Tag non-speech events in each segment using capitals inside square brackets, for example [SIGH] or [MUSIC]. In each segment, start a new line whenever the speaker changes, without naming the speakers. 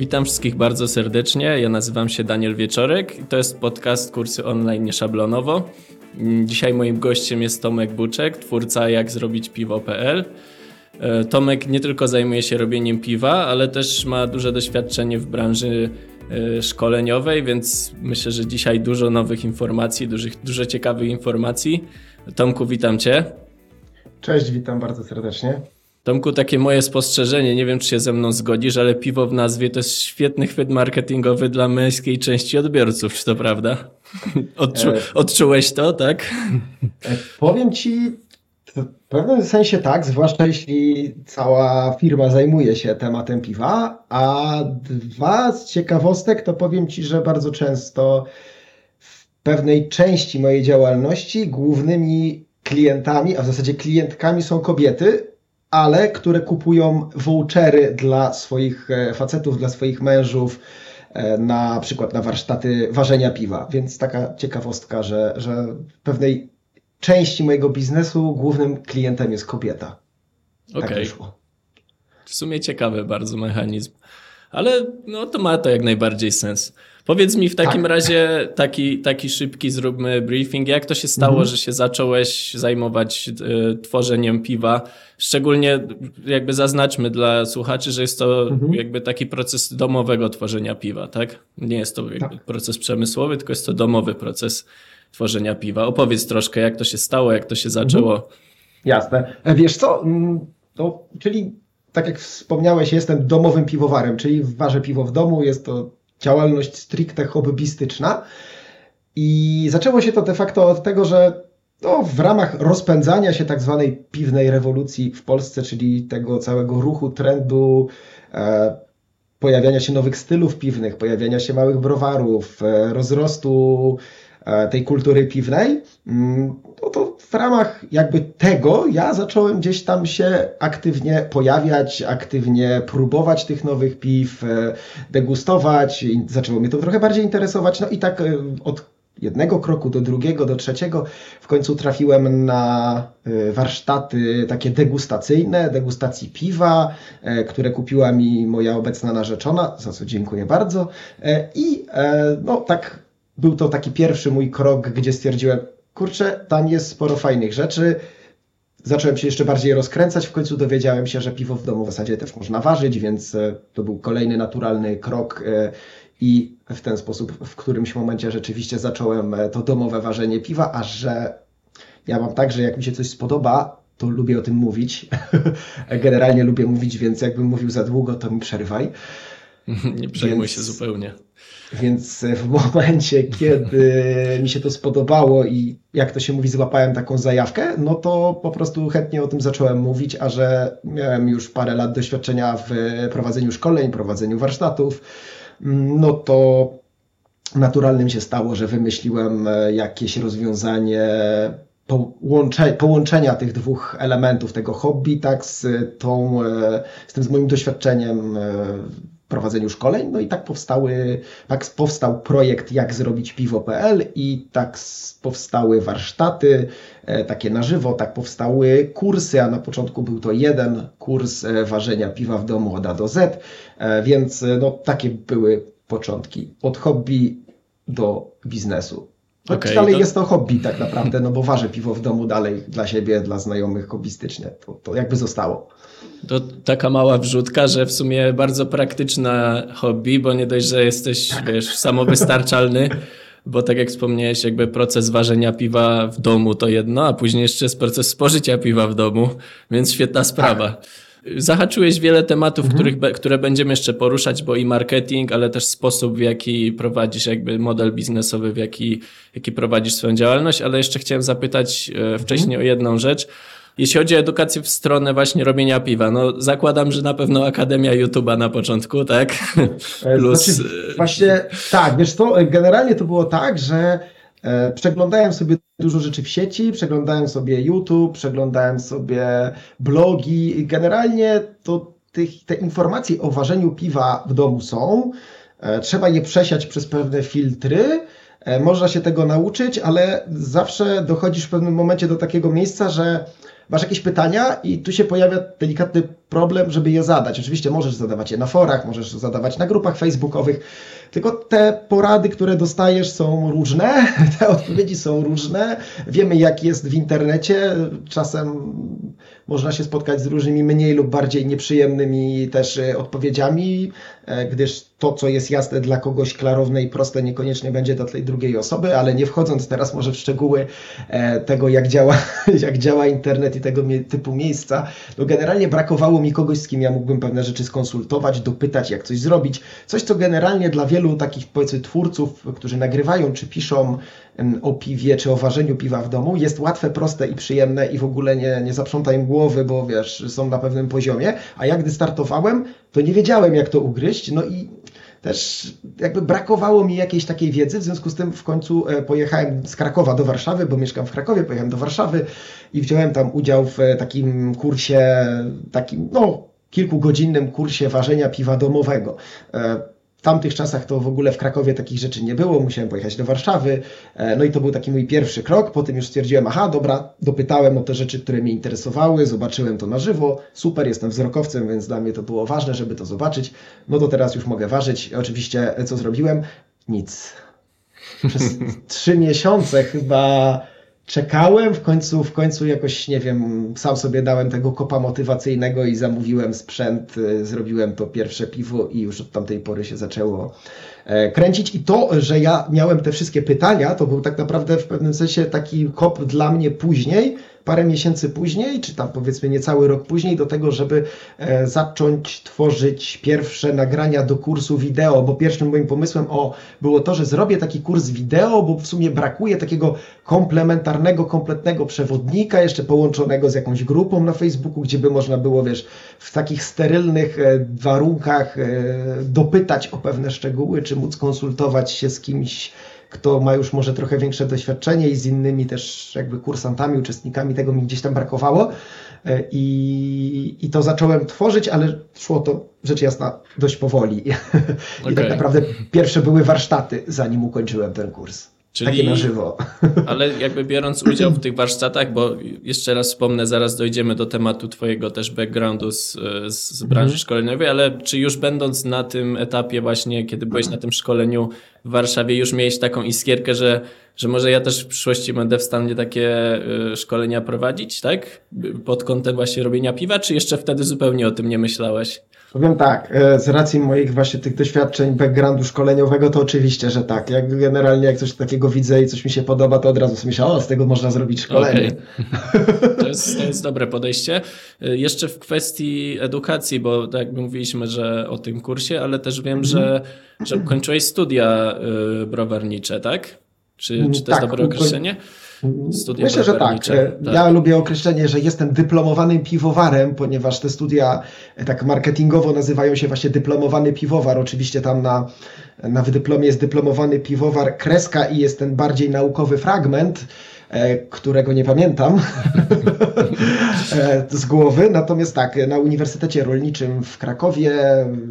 Witam wszystkich bardzo serdecznie. Ja nazywam się Daniel Wieczorek i to jest podcast Kursy Online Nieszablonowo. Dzisiaj moim gościem jest Tomek Buczek, twórca jak zrobić piwo.pl. E, Tomek nie tylko zajmuje się robieniem piwa, ale też ma duże doświadczenie w branży szkoleniowej, więc myślę, że dzisiaj dużo nowych informacji, dużych, dużo ciekawych informacji. Tomku, witam Cię.
Cześć, witam bardzo serdecznie.
Tomku, takie moje spostrzeżenie, nie wiem czy się ze mną zgodzisz, ale piwo w nazwie to jest świetny chwyt marketingowy dla męskiej części odbiorców, czy to prawda? [LAUGHS] Odczu
E.
odczułeś to, tak?
E, Powiem Ci w pewnym sensie tak, zwłaszcza jeśli cała firma zajmuje się tematem piwa, a dwa z ciekawostek to powiem Ci, że bardzo często w pewnej części mojej działalności głównymi klientami, a w zasadzie klientkami są kobiety, ale które kupują vouchery dla swoich e, facetów, dla swoich mężów, e, na przykład na warsztaty ważenia piwa. Więc taka ciekawostka, że, że w pewnej części mojego biznesu głównym klientem jest kobieta. Tak
Okej.
wyszło.
W sumie ciekawy bardzo mechanizm. Ale no to ma to jak najbardziej sens. Powiedz mi w takim
Tak.
razie taki, taki szybki zróbmy briefing. Jak to się stało,
Mhm.
że się zacząłeś zajmować e, tworzeniem piwa? Szczególnie jakby zaznaczmy dla słuchaczy, że jest to
Mhm.
jakby taki proces domowego tworzenia piwa, tak? Nie jest to jakby
Tak.
proces przemysłowy, tylko jest to domowy proces tworzenia piwa. Opowiedz troszkę, jak to się stało, jak to się zaczęło.
Jasne. E, Wiesz co, to, czyli tak jak wspomniałeś, jestem domowym piwowarem, czyli ważę piwo w domu, jest to działalność stricte hobbystyczna i zaczęło się to de facto od tego, że no, w ramach rozpędzania się tak zwanej piwnej rewolucji w Polsce, czyli tego całego ruchu, trendu, e, pojawiania się nowych stylów piwnych, pojawiania się małych browarów, e, rozrostu tej kultury piwnej, no to w ramach jakby tego ja zacząłem gdzieś tam się aktywnie pojawiać, aktywnie próbować tych nowych piw, e, degustować zaczęło mnie to trochę bardziej interesować, no i tak e, od jednego kroku do drugiego, do trzeciego w końcu trafiłem na e, warsztaty takie degustacyjne, degustacji piwa, e, które kupiła mi moja obecna narzeczona, za co dziękuję bardzo. E, I e, no tak, był to taki pierwszy mój krok, gdzie stwierdziłem, kurczę, tam jest sporo fajnych rzeczy. Zacząłem się jeszcze bardziej rozkręcać, w końcu dowiedziałem się, że piwo w domu w zasadzie też można ważyć, więc e, to był kolejny naturalny krok e, i w ten sposób w którymś momencie rzeczywiście zacząłem e, to domowe ważenie piwa, a że ja mam tak, że jak mi się coś spodoba, to lubię o tym mówić. [LAUGHS] Generalnie lubię mówić, więc jakbym mówił za długo, to mi przerywaj. [LAUGHS]
Nie przejmuj
Więc-
się zupełnie.
Więc w momencie, kiedy mi się to spodobało i jak to się mówi, złapałem taką zajawkę, no to po prostu chętnie o tym zacząłem mówić, a że miałem już parę lat doświadczenia w prowadzeniu szkoleń, prowadzeniu warsztatów, no to naturalnym się stało, że wymyśliłem e, jakieś rozwiązanie połącze, połączenia tych dwóch elementów, tego hobby, tak, z tą, e, z tym z moim doświadczeniem e, prowadzeniu szkoleń, no i tak powstały, tak powstał projekt jak zrobić piwo.pl i tak powstały warsztaty e, takie na żywo, tak powstały kursy, a na początku był to jeden kurs e, ważenia piwa w domu od A do Z, e, więc no takie były początki, od hobby do biznesu. Choć
Okej,
dalej
to-
jest to hobby tak naprawdę, no bo ważę piwo w domu dalej dla siebie, dla znajomych hobbystycznie. To, to jakby zostało.
To taka mała wrzutka, że w sumie bardzo praktyczna hobby, bo nie dość, że jesteś, wiesz, samowystarczalny, bo tak jak wspomniałeś, jakby proces ważenia piwa w domu to jedno, a później jeszcze jest proces spożycia piwa w domu, więc świetna sprawa. Zahaczyłeś wiele tematów, których, be- które będziemy jeszcze poruszać, bo i marketing, ale też sposób, w jaki prowadzisz jakby model biznesowy, w jaki, jaki prowadzisz swoją działalność, ale jeszcze chciałem zapytać e, wcześniej o jedną rzecz. Jeśli chodzi o edukację w stronę właśnie robienia piwa, no zakładam, że na pewno Akademia YouTube'a na początku, tak?
E, [LAUGHS]
Plus,
Znaczy,
e,
właśnie tak, wiesz co, generalnie to było tak, że przeglądałem sobie dużo rzeczy w sieci, przeglądałem sobie YouTube, przeglądałem sobie blogi generalnie to tych, te informacje o ważeniu piwa w domu są. E, Trzeba je przesiać przez pewne filtry. E, Można się tego nauczyć, ale zawsze dochodzisz w pewnym momencie do takiego miejsca, że masz jakieś pytania i tu się pojawia delikatny problem, żeby je zadać. Oczywiście możesz zadawać je na forach, możesz zadawać na grupach facebookowych, tylko te porady, które dostajesz są różne, [LAUGHS] te odpowiedzi są różne. Wiemy, jak jest w internecie. Czasem można się spotkać z różnymi mniej lub bardziej nieprzyjemnymi też e, odpowiedziami, gdyż to, co jest jasne dla kogoś klarowne i proste, niekoniecznie będzie dla tej drugiej osoby, ale nie wchodząc teraz może w szczegóły e, tego, jak działa, [LAUGHS] jak działa internet i tego typu miejsca, no generalnie brakowało mi kogoś, z kim ja mógłbym pewne rzeczy skonsultować, dopytać, jak coś zrobić. Coś, co generalnie dla wielu takich, powiedzmy, twórców, którzy nagrywają czy piszą o piwie, czy o ważeniu piwa w domu, jest łatwe, proste i przyjemne i w ogóle nie, nie zaprząta im głowy, bo wiesz, są na pewnym poziomie. A jak gdy startowałem, to nie wiedziałem, jak to ugryźć, no i też jakby brakowało mi jakiejś takiej wiedzy, w związku z tym w końcu e, pojechałem z Krakowa do Warszawy, bo mieszkam w Krakowie, pojechałem do Warszawy i wziąłem tam udział w e, takim kursie, takim no kilkugodzinnym kursie ważenia piwa domowego. E, W tamtych czasach to w ogóle w Krakowie takich rzeczy nie było, musiałem pojechać do Warszawy, e, no i to był taki mój pierwszy krok, potem już stwierdziłem, aha, dobra, dopytałem o te rzeczy, które mnie interesowały, zobaczyłem to na żywo, super, jestem wzrokowcem, więc dla mnie to było ważne, żeby to zobaczyć, no to teraz już mogę ważyć, oczywiście co zrobiłem? Nic. Przez [LAUGHS] trzy miesiące chyba czekałem, w końcu, w końcu jakoś, nie wiem, sam sobie dałem tego kopa motywacyjnego i zamówiłem sprzęt, y, zrobiłem to pierwsze piwo i już od tamtej pory się zaczęło e, kręcić. I to, że ja miałem te wszystkie pytania, to był tak naprawdę w pewnym sensie taki kop dla mnie później, parę miesięcy później, czy tam powiedzmy niecały rok później, do tego, żeby e, zacząć tworzyć pierwsze nagrania do kursu wideo, bo pierwszym moim pomysłem o, było to, że zrobię taki kurs wideo, bo w sumie brakuje takiego komplementarnego, kompletnego przewodnika, jeszcze połączonego z jakąś grupą na Facebooku, gdzie by można było, wiesz, w takich sterylnych e, warunkach e, dopytać o pewne szczegóły, czy móc konsultować się z kimś, kto ma już może trochę większe doświadczenie i z innymi też jakby kursantami, uczestnikami, tego mi gdzieś tam brakowało. E, I, i to zacząłem tworzyć, ale szło to rzecz jasna dość powoli. [LAUGHS] I
Okej.
tak naprawdę pierwsze były warsztaty, zanim ukończyłem ten kurs.
Czyli-
Takie na żywo. [LAUGHS]
Ale jakby biorąc udział w tych warsztatach, bo jeszcze raz wspomnę, zaraz dojdziemy do tematu Twojego też backgroundu z, z branży szkoleniowej, ale czy już będąc na tym etapie właśnie, kiedy byłeś na tym szkoleniu w Warszawie, już miałeś taką iskierkę, że, że może ja też w przyszłości będę w stanie takie y, szkolenia prowadzić, tak? Pod kątem właśnie robienia piwa, czy jeszcze wtedy zupełnie o tym nie myślałeś?
Powiem tak, e, z racji moich właśnie tych doświadczeń backgroundu szkoleniowego, to oczywiście, że tak. Jak generalnie jak coś takiego widzę i coś mi się podoba, to od razu sobie myślę, o, z tego można zrobić szkolenie.
Okej. To, jest, to jest dobre podejście. Y, Jeszcze w kwestii edukacji, bo tak mówiliśmy, że o tym kursie, ale też wiem, że, że ukończyłeś studia y, browarnicze, tak? Czy, czy to jest
Tak,
dobre
ukoń-
określenie? Studia
Myślę, że tak. E,
tak.
Ja lubię określenie, że jestem dyplomowanym piwowarem, ponieważ te studia e, tak marketingowo nazywają się właśnie dyplomowany piwowar. Oczywiście tam na, na wydyplomie jest dyplomowany piwowar kreska i jest ten bardziej naukowy fragment, którego nie pamiętam [LAUGHS] e, z głowy. Natomiast tak, na Uniwersytecie Rolniczym w Krakowie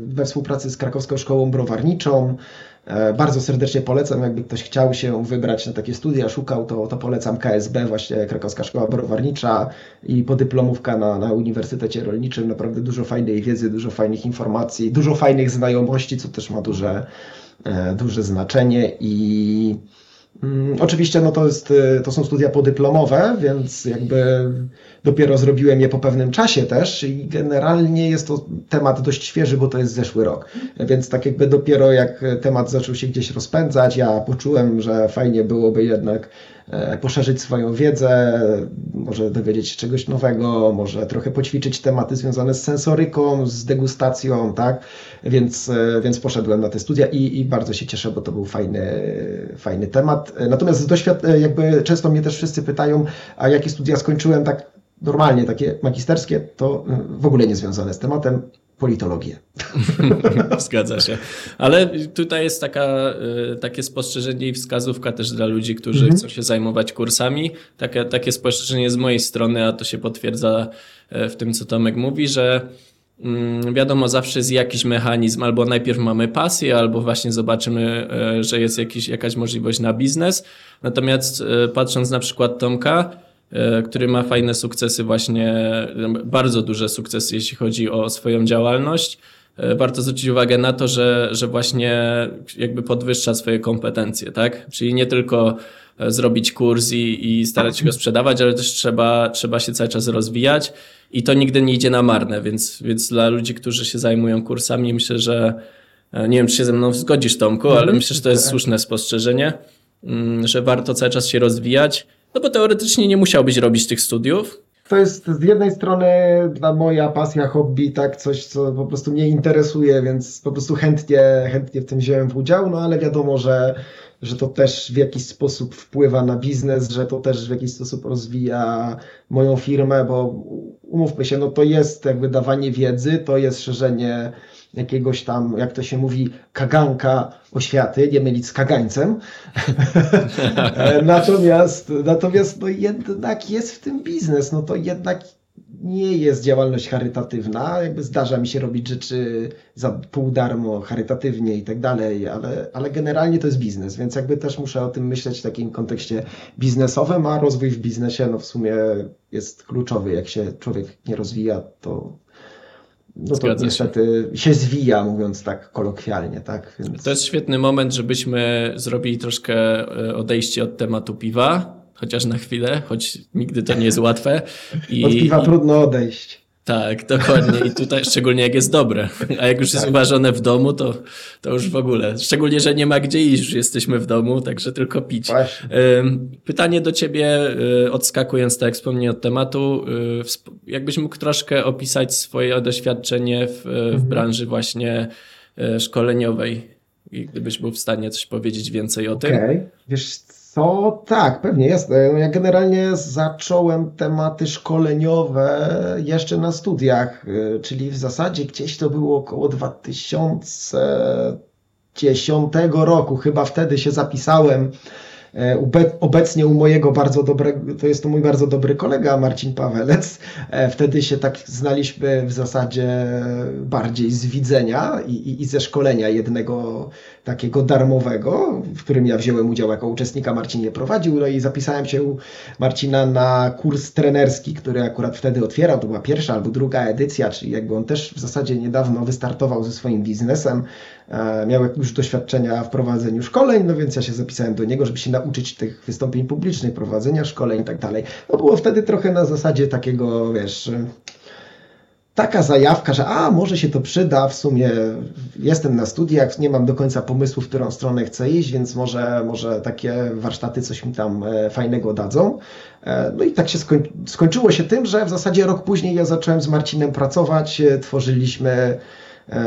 we współpracy z Krakowską Szkołą Browarniczą E, Bardzo serdecznie polecam, jakby ktoś chciał się wybrać na takie studia, szukał, to, to polecam KSB, właśnie Krakowska Szkoła Browarnicza i podyplomówka na, na Uniwersytecie Rolniczym. Naprawdę dużo fajnej wiedzy, dużo fajnych informacji, dużo fajnych znajomości, co też ma duże, e, duże znaczenie i oczywiście no to, jest, e, to są studia podyplomowe, więc jakby dopiero zrobiłem je po pewnym czasie też i generalnie jest to temat dość świeży, bo to jest zeszły rok. Więc tak jakby dopiero jak temat zaczął się gdzieś rozpędzać, ja poczułem, że fajnie byłoby jednak e, poszerzyć swoją wiedzę, może dowiedzieć się czegoś nowego, może trochę poćwiczyć tematy związane z sensoryką, z degustacją, tak? Więc, e, więc poszedłem na te studia i, i bardzo się cieszę, bo to był fajny, fajny temat. Natomiast doświad- jakby często mnie też wszyscy pytają, a jakie studia skończyłem tak normalnie, takie magisterskie, to y, w ogóle nie związane z tematem, politologię. [LAUGHS]
Zgadza się. Ale tutaj jest taka, y, takie spostrzeżenie i wskazówka też dla ludzi, którzy chcą się zajmować kursami. Takie, takie spostrzeżenie z mojej strony, a to się potwierdza y, w tym, co Tomek mówi, że mm, wiadomo, zawsze jest jakiś mechanizm, albo najpierw mamy pasję, albo właśnie zobaczymy, że jest jakiś, jakaś możliwość na biznes. Natomiast patrząc na przykład Tomka, który ma fajne sukcesy, właśnie e, bardzo duże sukcesy, jeśli chodzi o swoją działalność. E, Warto zwrócić uwagę na to, że, że właśnie jakby podwyższa swoje kompetencje, tak? Czyli nie tylko e, zrobić kurs i, i starać się go sprzedawać, ale też trzeba, trzeba się cały czas rozwijać i to nigdy nie idzie na marne, więc, więc dla ludzi, którzy się zajmują kursami, myślę, że e, nie wiem, czy się ze mną zgodzisz, Tomku, ale myślę, że to jest słuszne spostrzeżenie, mm, że warto cały czas się rozwijać, no bo teoretycznie nie musiałbyś robić tych studiów,
To jest z jednej strony dla moja pasja, hobby, tak, coś, co po prostu mnie interesuje, więc po prostu chętnie, chętnie w tym wziąłem w udział, no ale wiadomo, że, że to też w jakiś sposób wpływa na biznes, że to też w jakiś sposób rozwija moją firmę, bo umówmy się, no to jest jakby dawanie wiedzy, to jest szerzenie jakiegoś tam, jak to się mówi, kaganka oświaty, nie mylić z kagańcem. [LAUGHS] natomiast, natomiast no jednak jest w tym biznes, no to jednak nie jest działalność charytatywna. Jakby zdarza mi się robić rzeczy za pół darmo, charytatywnie i tak dalej, ale, ale generalnie to jest biznes, więc jakby też muszę o tym myśleć w takim kontekście biznesowym, a rozwój w biznesie no w sumie jest kluczowy. Jak się człowiek nie rozwija, to no to
Zgadza się.
niestety się. zwija, mówiąc tak kolokwialnie, tak? Więc...
To jest świetny moment, żebyśmy zrobili troszkę e, odejście od tematu piwa, chociaż na chwilę, choć nigdy to nie jest łatwe. I,
Od piwa
i-
trudno odejść.
Tak, dokładnie. I tutaj szczególnie jak jest dobre. A jak już jest
Tak.
uważane w domu, to, to już w ogóle. Szczególnie, że nie ma gdzie iść, już jesteśmy w domu, także tylko pić.
Właśnie.
Pytanie do ciebie, y, odskakując tak jak wspomnienie od tematu, wsp- jakbyś mógł troszkę opisać swoje doświadczenie w, w
Mhm.
branży właśnie szkoleniowej i gdybyś był w stanie coś powiedzieć więcej o tym.
Okej. Wiesz co? Tak, pewnie jest. No Ja generalnie zacząłem tematy szkoleniowe jeszcze na studiach, y, czyli w zasadzie gdzieś to było około 2010 roku. Chyba wtedy się zapisałem. E, Obecnie u mojego bardzo dobrego, to jest to mój bardzo dobry kolega Marcin Pawelec. E, Wtedy się tak znaliśmy w zasadzie bardziej z widzenia i, i, i ze szkolenia jednego takiego darmowego, w którym ja wziąłem udział jako uczestnika, Marcin je prowadził, no i zapisałem się u Marcina na kurs trenerski, który akurat wtedy otwierał, to była pierwsza albo druga edycja, czyli jakby on też w zasadzie niedawno wystartował ze swoim biznesem, e, miał już doświadczenia w prowadzeniu szkoleń, no więc ja się zapisałem do niego, żeby się nauczyć tych wystąpień publicznych, prowadzenia szkoleń i tak dalej. No było wtedy trochę na zasadzie takiego, wiesz, taka zajawka, że a może się to przyda, w sumie jestem na studiach, nie mam do końca pomysłu, w którą stronę chcę iść, więc może, może takie warsztaty coś mi tam e, fajnego dadzą. E, No i tak się skoń, skończyło się tym, że w zasadzie rok później ja zacząłem z Marcinem pracować, e, tworzyliśmy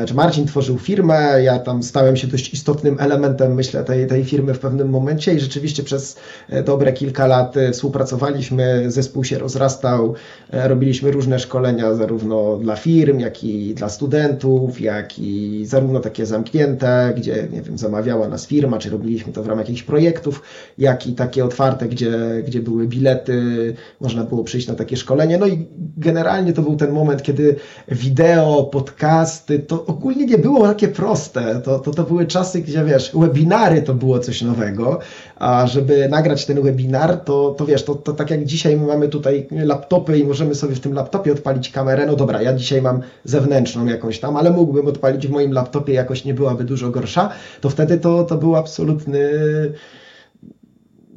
czy Marcin tworzył firmę, ja tam stałem się dość istotnym elementem, myślę, tej, tej firmy w pewnym momencie i rzeczywiście przez e, dobre kilka lat e, współpracowaliśmy, zespół się rozrastał, e, robiliśmy różne szkolenia zarówno dla firm, jak i dla studentów, jak i zarówno takie zamknięte, gdzie, nie wiem, zamawiała nas firma, czy robiliśmy to w ramach jakichś projektów, jak i takie otwarte, gdzie, gdzie były bilety, można było przyjść na takie szkolenie. No i generalnie to był ten moment, kiedy wideo, podcasty, to ogólnie nie było takie proste. To, to, to były czasy, gdzie wiesz, webinary to było coś nowego, a żeby nagrać ten webinar, to, to wiesz, to, to tak jak dzisiaj my mamy tutaj laptopy i możemy sobie w tym laptopie odpalić kamerę, no dobra, ja dzisiaj mam zewnętrzną jakąś tam, ale mógłbym odpalić w moim laptopie, jakoś nie byłaby dużo gorsza, to wtedy to, to był absolutny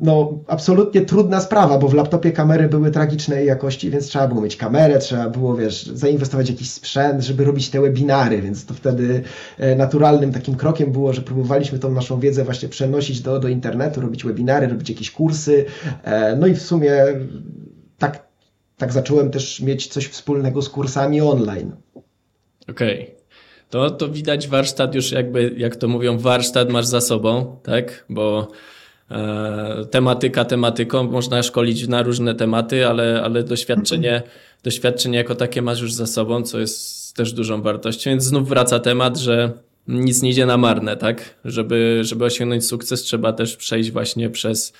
no, absolutnie trudna sprawa, bo w laptopie kamery były tragicznej jakości, więc trzeba było mieć kamerę, trzeba było, wiesz, zainwestować w jakiś sprzęt, żeby robić te webinary, więc to wtedy e, naturalnym takim krokiem było, że próbowaliśmy tą naszą wiedzę właśnie przenosić do, do internetu, robić webinary, robić jakieś kursy, e, no i w sumie tak, tak zacząłem też mieć coś wspólnego z kursami online.
Okej. To, to widać warsztat już jakby, jak to mówią, warsztat masz za sobą, tak? Bo tematyka tematyką, można szkolić na różne tematy, ale, ale doświadczenie, doświadczenie jako takie masz już za sobą, co jest też dużą wartością. Więc znów wraca temat, że nic nie idzie na marne, tak? Żeby, żeby osiągnąć sukces, trzeba też przejść właśnie przez, e,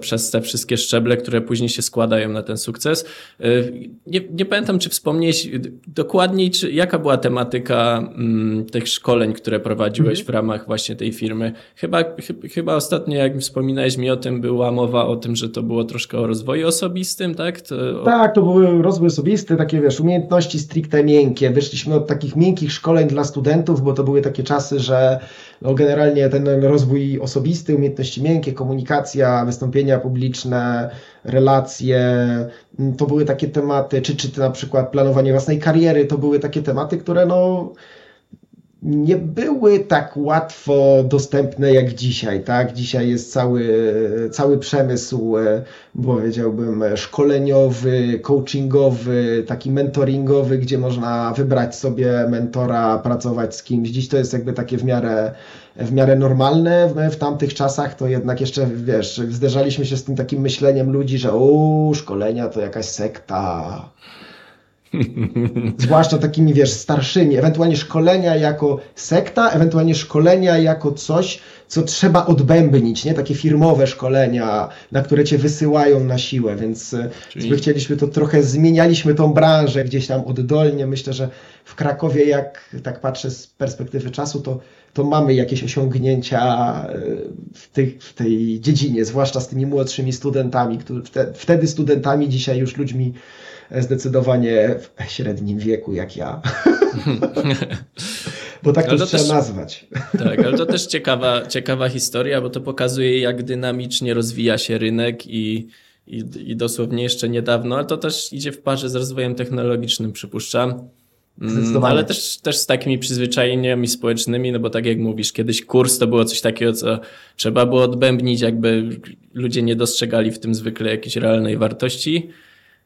przez te wszystkie szczeble, które później się składają na ten sukces. E, Nie, nie pamiętam, czy wspomnieć dokładniej, czy jaka była tematyka mm, tych szkoleń, które prowadziłeś w ramach właśnie tej firmy. Chyba, chy- chyba ostatnio, jak wspominałeś mi o tym, była mowa o tym, że to było troszkę o rozwoju osobistym, tak? To,
Tak, to były rozwój osobisty, takie wiesz, umiejętności stricte miękkie. Wyszliśmy od takich miękkich szkoleń dla studentów, bo to były takie czasy, że no, generalnie ten rozwój osobisty, umiejętności miękkie, komunikacja, wystąpienia publiczne, relacje, to były takie tematy, czy, czy na przykład planowanie własnej kariery, to były takie tematy, które no nie były tak łatwo dostępne jak dzisiaj, tak? Dzisiaj jest cały, cały przemysł, e, powiedziałbym, szkoleniowy, coachingowy, taki mentoringowy, gdzie można wybrać sobie mentora, pracować z kimś. Dziś to jest jakby takie w miarę, w miarę normalne. W, tamtych czasach to jednak jeszcze, wiesz, zderzaliśmy się z tym takim myśleniem ludzi, że o, szkolenia to jakaś sekta. Zwłaszcza takimi, wiesz, starszymi, ewentualnie szkolenia jako sekta, ewentualnie szkolenia jako coś, co trzeba odbębnić, nie? Takie firmowe szkolenia, na które cię wysyłają na siłę, więc e,
Czyli-
my chcieliśmy to trochę, zmienialiśmy tą branżę gdzieś tam oddolnie. Myślę, że w Krakowie, jak tak patrzę z perspektywy czasu, to, to mamy jakieś osiągnięcia e, w, tych, w tej dziedzinie, zwłaszcza z tymi młodszymi studentami, którzy wte, wtedy studentami, dzisiaj już ludźmi zdecydowanie w średnim wieku, jak ja. [LAUGHS] Bo tak to,
Ale to
trzeba
też-
nazwać.
Tak, ale to też ciekawa, ciekawa historia, bo to pokazuje, jak dynamicznie rozwija się rynek i, i, i dosłownie jeszcze niedawno, ale to też idzie w parze z rozwojem technologicznym, przypuszczam. Mm,
Zdecydowanie.
Ale też, też z takimi przyzwyczajeniami społecznymi, no bo tak jak mówisz, kiedyś kurs to było coś takiego, co trzeba było odbębnić, jakby ludzie nie dostrzegali w tym zwykle jakiejś realnej wartości.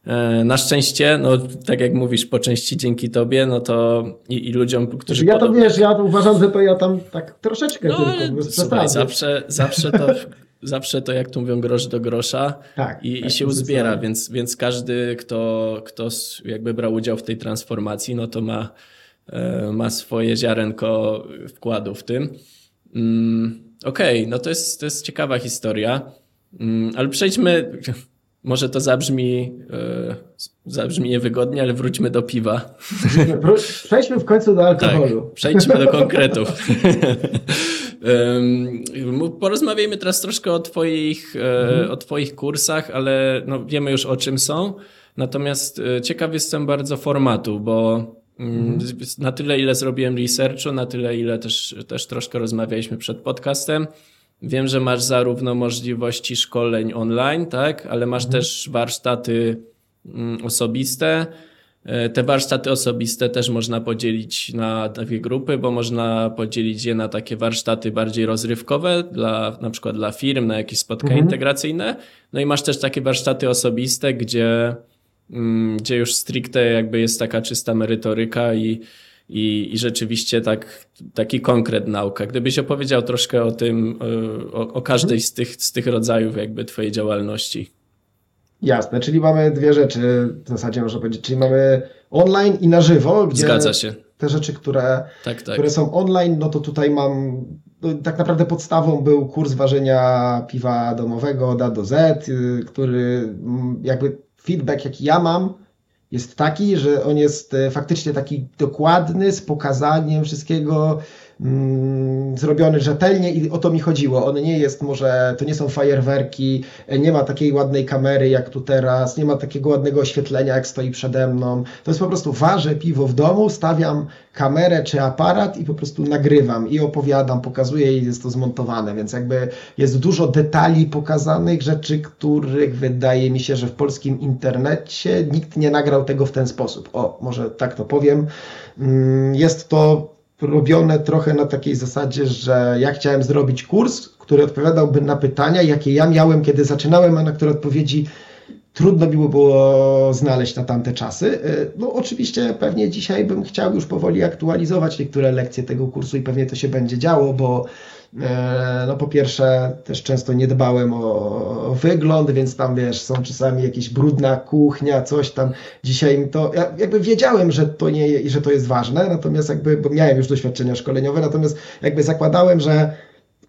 E, Na szczęście, no tak jak mówisz, po części dzięki tobie, no to i, i ludziom, którzy
Ja to
podobnie-
wiesz, ja to uważam, że to ja tam tak troszeczkę
no,
tylko,
słuchaj, zawsze, zawsze, to, [LAUGHS] zawsze to, jak tu mówią, grosz do grosza
Tak,
i, i
tak,
się
to
uzbiera, więc, więc każdy, kto, kto jakby brał udział w tej transformacji, no to ma, e, ma swoje ziarenko wkładu w tym. Mm, Okej, no to jest, to jest ciekawa historia, Mm, ale przejdźmy, może to zabrzmi, e, zabrzmi niewygodnie, ale wróćmy do piwa.
Przejdźmy w końcu do
Tak,
alkoholu.
przejdźmy do [LAUGHS] konkretów. Porozmawiajmy teraz troszkę o twoich, e, o twoich kursach, ale no, wiemy już o czym są. Natomiast e, ciekaw jestem bardzo formatu, bo mm, z- na tyle, ile zrobiłem researchu, na tyle, ile też, też troszkę rozmawialiśmy przed podcastem. Wiem, że masz zarówno możliwości szkoleń online, tak, ale masz też warsztaty mm, osobiste. E, Te warsztaty osobiste też można podzielić na takie grupy, bo można podzielić je na takie warsztaty bardziej rozrywkowe, dla, na przykład dla firm, na jakieś spotkania
Mhm.
integracyjne. No i masz też takie warsztaty osobiste, gdzie, mm, gdzie już stricte jakby jest taka czysta merytoryka i, i, i rzeczywiście tak, taki konkret nauka. Gdybyś opowiedział troszkę o tym, y, o, o każdej z tych, z tych rodzajów jakby twojej działalności.
Jasne, czyli mamy dwie rzeczy w zasadzie można powiedzieć, czyli mamy online i na żywo, gdzie
Zgadza się.
te rzeczy, które,
Tak, tak.
które są online, no to tutaj mam, no, tak naprawdę podstawą był kurs ważenia piwa domowego od A do Z, y, który jakby feedback jaki ja mam jest taki, że on jest e, faktycznie taki dokładny, z pokazaniem wszystkiego, mm, zrobiony rzetelnie i o to mi chodziło. On nie jest może, to nie są fajerwerki, nie ma takiej ładnej kamery jak tu teraz, nie ma takiego ładnego oświetlenia jak stoi przede mną. To jest po prostu ważę piwo w domu, stawiam kamerę czy aparat i po prostu nagrywam i opowiadam, pokazuję i jest to zmontowane, więc jakby jest dużo detali pokazanych, rzeczy, których wydaje mi się, że w polskim internecie nikt nie nagrał tego w ten sposób. O, może tak to powiem. Mm, Jest to robione trochę na takiej zasadzie, że ja chciałem zrobić kurs, który odpowiadałby na pytania, jakie ja miałem, kiedy zaczynałem, a na które odpowiedzi trudno mi było znaleźć na tamte czasy. Y, No oczywiście pewnie dzisiaj bym chciał już powoli aktualizować niektóre lekcje tego kursu i pewnie to się będzie działo, bo e, no po pierwsze też często nie dbałem o, wygląd, więc tam wiesz, są czasami jakieś brudna kuchnia, coś tam. Dzisiaj to, ja jakby wiedziałem, że to nie, że to jest ważne, natomiast jakby, bo miałem już doświadczenia szkoleniowe, natomiast jakby zakładałem, że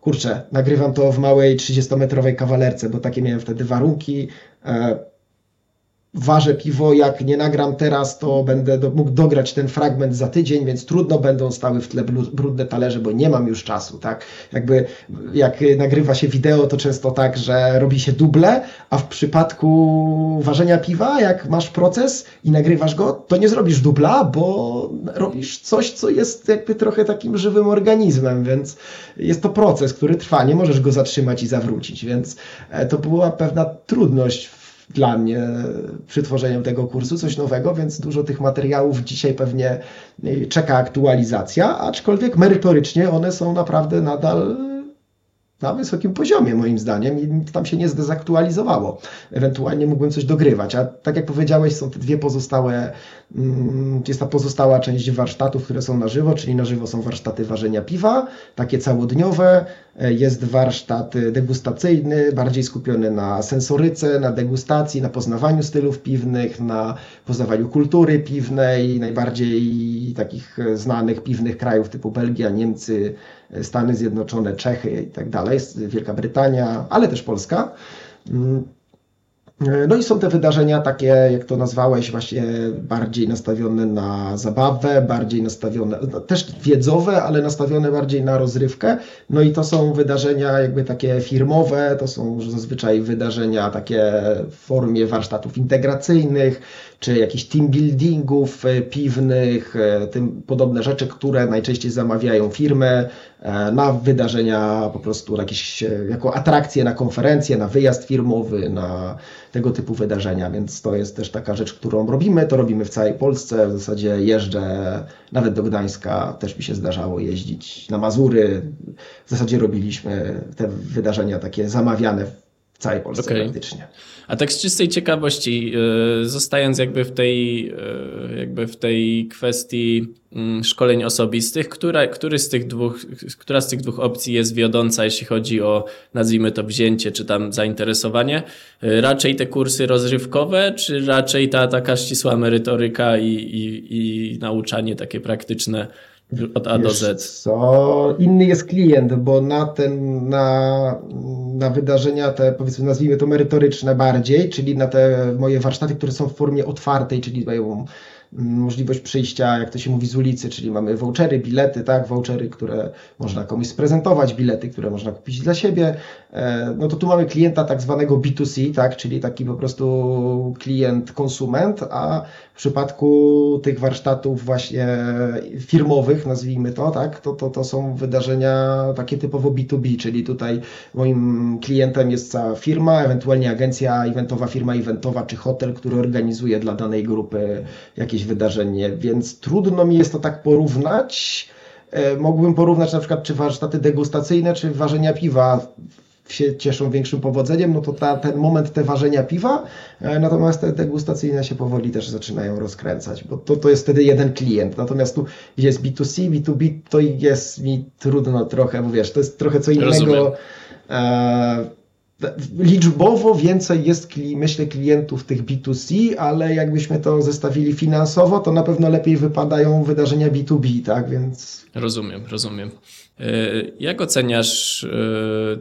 kurczę, nagrywam to w małej 30-metrowej kawalerce, bo takie miałem wtedy warunki. E, ważę piwo, jak nie nagram teraz, to będę do, mógł dograć ten fragment za tydzień, więc trudno będą stały w tle brudne talerze, bo nie mam już czasu, tak? Jakby jak nagrywa się wideo, to często tak, że robi się duble, a w przypadku ważenia piwa, jak masz proces i nagrywasz go, to nie zrobisz dubla, bo robisz coś, co jest jakby trochę takim żywym organizmem, więc jest to proces, który trwa, nie możesz go zatrzymać i zawrócić, więc e, to była pewna trudność dla mnie przy tworzeniu tego kursu, coś nowego, więc dużo tych materiałów dzisiaj pewnie y, czeka aktualizacja, aczkolwiek merytorycznie one są naprawdę nadal na wysokim poziomie moim zdaniem i tam się nie zdezaktualizowało. Ewentualnie mógłbym coś dogrywać, a tak jak powiedziałeś są te dwie pozostałe, mm, jest ta pozostała część warsztatów, które są na żywo, czyli na żywo są warsztaty ważenia piwa, takie całodniowe, E, jest warsztat degustacyjny, bardziej skupiony na sensoryce, na degustacji, na poznawaniu stylów piwnych, na poznawaniu kultury piwnej, najbardziej takich znanych piwnych krajów typu Belgia, Niemcy, Stany Zjednoczone, Czechy i tak Wielka Brytania, ale też Polska. Mm. No i są te wydarzenia takie, jak to nazwałeś, właśnie bardziej nastawione na zabawę, bardziej nastawione, no, też wiedzowe, ale nastawione bardziej na rozrywkę. No i to są wydarzenia jakby takie firmowe, to są zazwyczaj wydarzenia takie w formie warsztatów integracyjnych, czy jakichś team buildingów e, piwnych, e, tym podobne rzeczy, które najczęściej zamawiają firmy e, na wydarzenia po prostu jakieś, jako atrakcje na konferencje, na wyjazd firmowy, na tego typu wydarzenia, więc to jest też taka rzecz, którą robimy, to robimy w całej Polsce, w zasadzie jeżdżę nawet do Gdańska, też mi się zdarzało jeździć na Mazury, w zasadzie robiliśmy te wydarzenia takie zamawiane całej Polsce okay. praktycznie.
A tak z czystej ciekawości, e, zostając jakby w tej, e, jakby w tej kwestii mm, szkoleń osobistych, która, który z tych dwóch, która z tych dwóch opcji jest wiodąca, jeśli chodzi o, nazwijmy to, wzięcie czy tam zainteresowanie? E, raczej te kursy rozrywkowe, czy raczej ta taka ścisła merytoryka i, i, i nauczanie takie praktyczne? Od A do Z.
Co? Inny jest klient, bo na ten, na, na wydarzenia te, powiedzmy, nazwijmy to merytoryczne bardziej, czyli na te moje warsztaty, które są w formie otwartej, czyli mają możliwość przyjścia, jak to się mówi, z ulicy, czyli mamy vouchery, bilety, tak, vouchery, które można komuś sprezentować, bilety, które można kupić dla siebie, e, no to tu mamy klienta tak zwanego B2C, tak, czyli taki po prostu klient, konsument, a przypadku tych warsztatów właśnie firmowych, nazwijmy to, tak, to, to, to są wydarzenia takie typowo B2B, czyli tutaj moim klientem jest cała firma, ewentualnie agencja eventowa, firma eventowa czy hotel, który organizuje dla danej grupy jakieś wydarzenie, więc trudno mi jest to tak porównać. E, mógłbym porównać na przykład czy warsztaty degustacyjne, czy ważenia piwa się cieszą większym powodzeniem, no to ta, ten moment te ważenia piwa, e, natomiast te degustacyjne się powoli też zaczynają rozkręcać, bo to, to jest wtedy jeden klient. Natomiast tu jest B2C, B2B, to jest mi trudno trochę, bo wiesz, to jest trochę co innego. E, liczbowo więcej jest, myślę, klientów tych B2C, ale jakbyśmy to zestawili finansowo, to na pewno lepiej wypadają wydarzenia B2B, tak? Więc.
Rozumiem, rozumiem. E, jak oceniasz, e,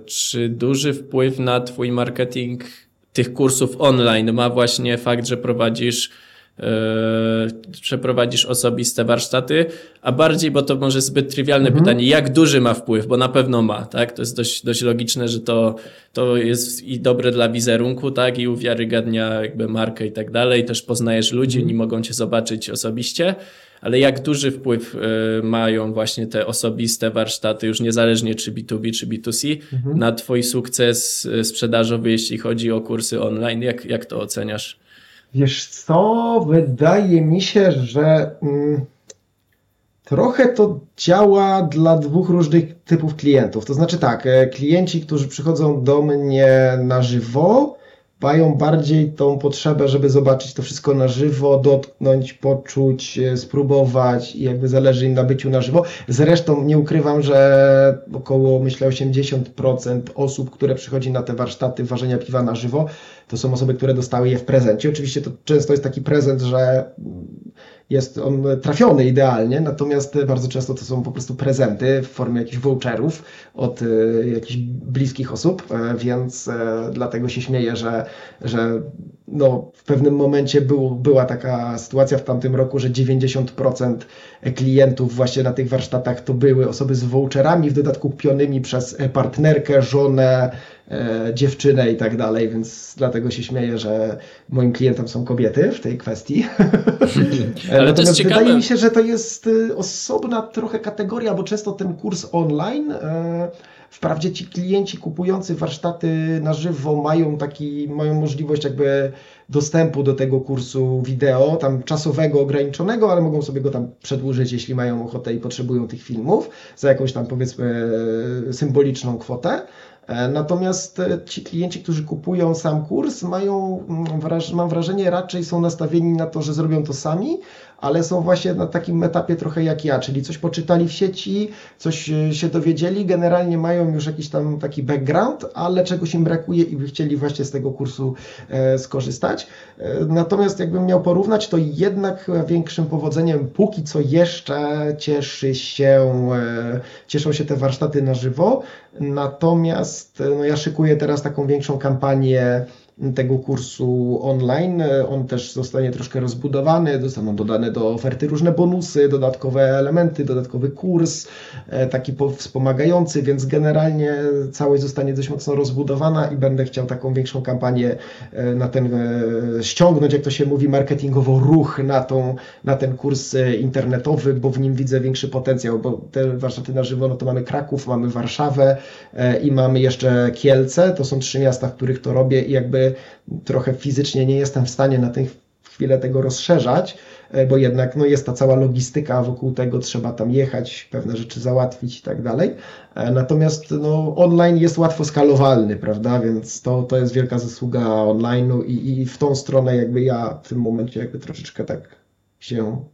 czy duży wpływ na Twój marketing tych kursów online ma właśnie fakt, że prowadzisz przeprowadzisz osobiste warsztaty, a bardziej, bo to może zbyt trywialne mhm. pytanie, jak duży ma wpływ, bo na pewno ma, tak? To jest dość, dość logiczne, że to, to jest i dobre dla wizerunku, tak? I uwiarygadnia jakby markę i tak dalej. Też poznajesz ludzi, mhm. oni mogą cię zobaczyć osobiście, ale jak duży wpływ y, mają właśnie te osobiste warsztaty, już niezależnie czy B2B, czy B2C, mhm. na twój sukces y, sprzedażowy, jeśli chodzi o kursy online? Jak, jak to oceniasz?
Wiesz co, wydaje mi się, że mm, trochę to działa dla dwóch różnych typów klientów. To znaczy tak, e, klienci, którzy przychodzą do mnie na żywo, mają bardziej tą potrzebę, żeby zobaczyć to wszystko na żywo, dotknąć, poczuć, e, spróbować i jakby zależy im na byciu na żywo. Zresztą nie ukrywam, że około myślę 80% osób, które przychodzi na te warsztaty ważenia piwa na żywo, to są osoby, które dostały je w prezencie. Oczywiście to często jest taki prezent, że jest on trafiony idealnie, natomiast bardzo często to są po prostu prezenty w formie jakichś voucherów od e, jakichś bliskich osób, e, więc e, dlatego się śmieję, że, że no, w pewnym momencie był, była taka sytuacja w tamtym roku, że 90% klientów właśnie na tych warsztatach to były osoby z voucherami, w dodatku kupionymi przez partnerkę, żonę, dziewczynę i tak dalej, więc dlatego się śmieję, że moim klientem są kobiety w tej kwestii. [LAUGHS]
Ale to jest
Natomiast
ciekawe.
wydaje mi się, że to jest y, osobna trochę kategoria, bo często ten kurs online, e, wprawdzie ci klienci kupujący warsztaty na żywo mają taki, mają możliwość jakby dostępu do tego kursu wideo, tam czasowego, ograniczonego, ale mogą sobie go tam przedłużyć, jeśli mają ochotę i potrzebują tych filmów za jakąś tam powiedzmy e, symboliczną kwotę. E, Natomiast ci klienci, którzy kupują sam kurs, mają, mm, mam wrażenie, raczej są nastawieni na to, że zrobią to sami, ale są właśnie na takim etapie trochę jak ja, czyli coś poczytali w sieci, coś e, się dowiedzieli, generalnie mają już jakiś tam taki background, ale czegoś im brakuje i by chcieli właśnie z tego kursu e, skorzystać. E, Natomiast jakbym miał porównać, to jednak chyba większym powodzeniem póki co jeszcze cieszy się, cieszą się te warsztaty na żywo. Natomiast no, ja szykuję teraz taką większą kampanię tego kursu online. On też zostanie troszkę rozbudowany, zostaną dodane do oferty różne bonusy, dodatkowe elementy, dodatkowy kurs, e, taki po- wspomagający, więc generalnie całość zostanie dość mocno rozbudowana i będę chciał taką większą kampanię e, na ten, e, ściągnąć, jak to się mówi, marketingowo ruch na, tą, na ten kurs internetowy, bo w nim widzę większy potencjał, bo te warsztaty na żywo, no to mamy Kraków, mamy Warszawę i mamy jeszcze Kielce, to są trzy miasta, w których to robię i jakby trochę fizycznie nie jestem w stanie na tę chwilę tego rozszerzać, e, bo jednak no, jest ta cała logistyka wokół tego, trzeba tam jechać, pewne rzeczy załatwić i tak dalej. E, Natomiast no, online jest łatwo skalowalny, prawda? Więc to, to jest wielka zasługa online'u i, i w tą stronę jakby ja w tym momencie jakby troszeczkę tak się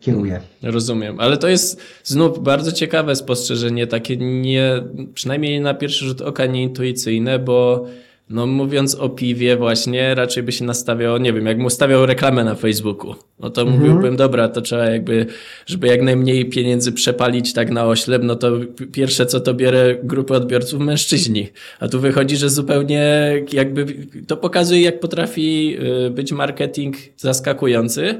kieruję.
Rozumiem, ale to jest znów bardzo ciekawe spostrzeżenie, takie nie, przynajmniej na pierwszy rzut oka nieintuicyjne, bo no mówiąc o piwie właśnie, raczej by się nastawiał, nie wiem, jakbym ustawiał reklamę na Facebooku, no to
Mhm.
mówiłbym, dobra, to trzeba jakby, żeby jak najmniej pieniędzy przepalić tak na oślep, no to pierwsze co to bierę grupy odbiorców mężczyźni, a tu wychodzi, że zupełnie jakby to pokazuje, jak potrafi y, być marketing zaskakujący,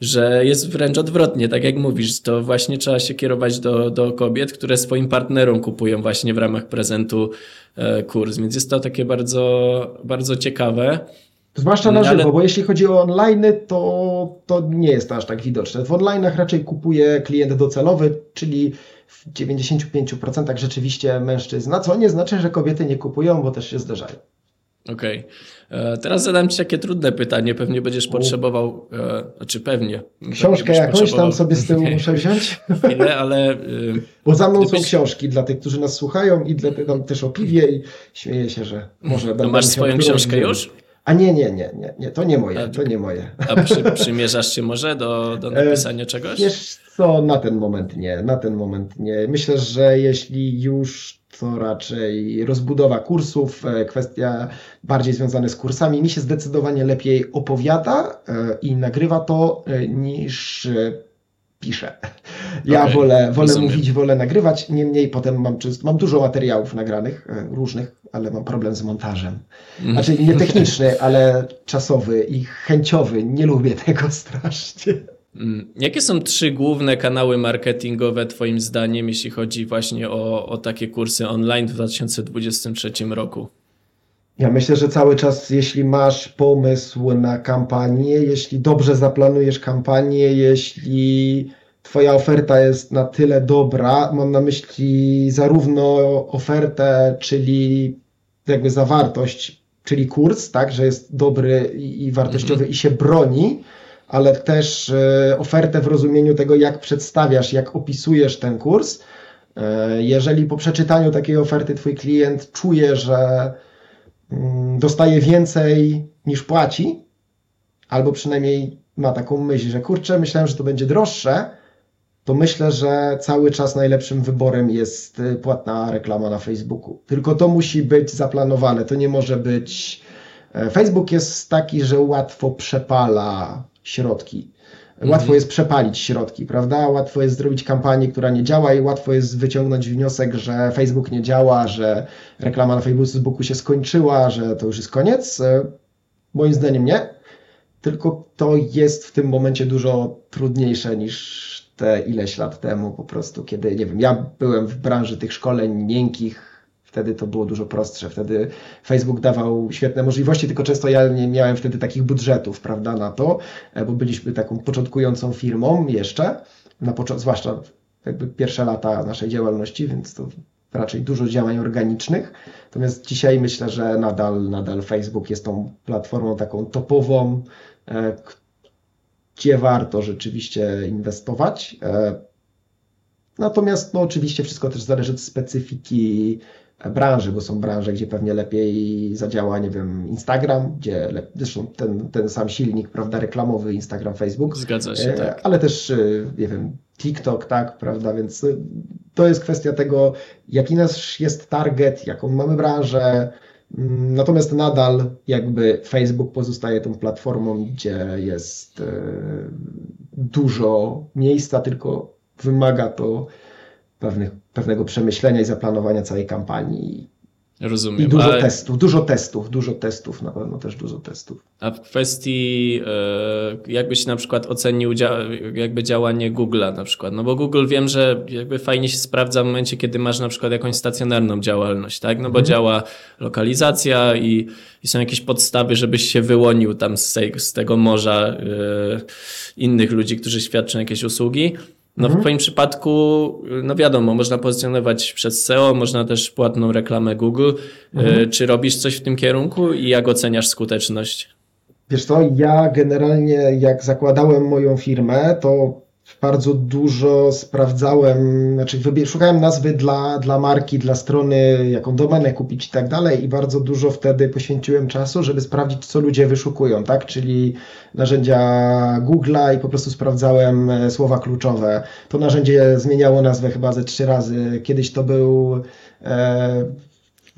że jest wręcz odwrotnie, tak jak mówisz, to właśnie trzeba się kierować do, do kobiet, które swoim partnerom kupują właśnie w ramach prezentu e, kurs, więc jest to takie bardzo, bardzo ciekawe.
Zwłaszcza na
Ale-
żywo, bo jeśli chodzi o online, to, to nie jest to aż tak widoczne. W online'ach raczej kupuje klient docelowy, czyli w 95% rzeczywiście mężczyzna, co nie znaczy, że kobiety nie kupują, bo też się zdarzają.
Okej. E, Teraz zadam Ci takie trudne pytanie, pewnie będziesz potrzebował, e, znaczy pewnie.
Książkę jakąś tam sobie z tyłu [LAUGHS] muszę wziąć,
chwilę, ale y,
bo za mną są
Gdybyś-
książki dla tych, którzy nas słuchają i dla tam też o piwie i śmieję się, że może
no masz swoją książkę już?
A nie, nie, nie, nie, nie, to nie moje,
A-
to nie moje.
A przy, przymierzasz się może do, do napisania czegoś?
E, Wiesz co, na ten moment nie, na ten moment nie. Myślę, że jeśli już, to raczej rozbudowa kursów, e, kwestia bardziej związana z kursami. Mi się zdecydowanie lepiej opowiada e, i nagrywa to e, niż pisze. Ja
Okej,
wolę, wolę
rozumiem.
mówić, wolę nagrywać, niemniej potem mam, czyst, mam dużo materiałów nagranych, e, różnych, ale mam problem z montażem.
Mhm.
Znaczy nie techniczny, ale czasowy i chęciowy. Nie lubię [LAUGHS] tego strasznie.
Mm, Jakie są trzy główne kanały marketingowe Twoim zdaniem, jeśli chodzi właśnie o, o takie kursy online w 2023 roku?
Ja myślę, że cały czas, jeśli masz pomysł na kampanię, jeśli dobrze zaplanujesz kampanię, jeśli Twoja oferta jest na tyle dobra, mam na myśli zarówno ofertę, czyli jakby zawartość, czyli kurs, tak, że jest dobry i wartościowy i się broni, ale też e, ofertę w rozumieniu tego, jak przedstawiasz, jak opisujesz ten kurs. E, Jeżeli po przeczytaniu takiej oferty Twój klient czuje, że dostaje więcej niż płaci, albo przynajmniej ma taką myśl, że kurczę, myślałem, że to będzie droższe, to myślę, że cały czas najlepszym wyborem jest y, płatna reklama na Facebooku. Tylko to musi być zaplanowane, to nie może być. e, Facebook jest taki, że łatwo przepala środki. Łatwo jest przepalić środki, prawda? Łatwo jest zrobić kampanię, która nie działa i łatwo jest wyciągnąć wniosek, że Facebook nie działa, że reklama na Facebooku się skończyła, że to już jest koniec. E, Moim zdaniem nie. Tylko to jest w tym momencie dużo trudniejsze niż te ileś lat temu po prostu, kiedy, nie wiem, ja byłem w branży tych szkoleń miękkich, wtedy to było dużo prostsze. Wtedy Facebook dawał świetne możliwości, tylko często ja nie miałem wtedy takich budżetów, prawda, na to, e, bo byliśmy taką początkującą firmą jeszcze, na pocz- zwłaszcza jakby pierwsze lata naszej działalności, więc to raczej dużo działań organicznych. Natomiast dzisiaj myślę, że nadal, nadal Facebook jest tą platformą taką topową, e, gdzie warto rzeczywiście inwestować. E, Natomiast no, oczywiście wszystko też zależy od specyfiki branży, bo są branże, gdzie pewnie lepiej zadziała, nie wiem, Instagram, gdzie le- zresztą ten, ten sam silnik, prawda, reklamowy Instagram, Facebook.
Zgadza się,
E,
tak.
Ale też, e, nie wiem, TikTok, tak, prawda, więc e, to jest kwestia tego, jaki nasz jest target, jaką mamy branżę. Mm, Natomiast nadal jakby Facebook pozostaje tą platformą, gdzie jest dużo miejsca, tylko wymaga to pewnych, pewnego przemyślenia i zaplanowania całej kampanii.
Rozumiem.
I dużo
ale-
testów, dużo testów, dużo testów, na pewno też dużo testów.
A w kwestii, e, jakbyś na przykład ocenił jakby działanie Google'a na przykład, no bo Google wiem, że jakby fajnie się sprawdza w momencie, kiedy masz na przykład jakąś stacjonarną działalność, tak? No bo działa lokalizacja i, i są jakieś podstawy, żebyś się wyłonił tam z, tej, z tego morza e, innych ludzi, którzy świadczą jakieś usługi. No w twoim przypadku, no wiadomo, można pozycjonować przez SEO, można też płatną reklamę Google. E, Czy robisz coś w tym kierunku i jak oceniasz skuteczność?
Wiesz co, ja generalnie jak zakładałem moją firmę, to bardzo dużo sprawdzałem, znaczy szukałem nazwy dla, dla marki, dla strony, jaką domenę kupić i tak dalej i bardzo dużo wtedy poświęciłem czasu, żeby sprawdzić, co ludzie wyszukują, tak, czyli narzędzia Google'a i po prostu sprawdzałem e, słowa kluczowe. To narzędzie zmieniało nazwę chyba ze trzy razy. Kiedyś to był e,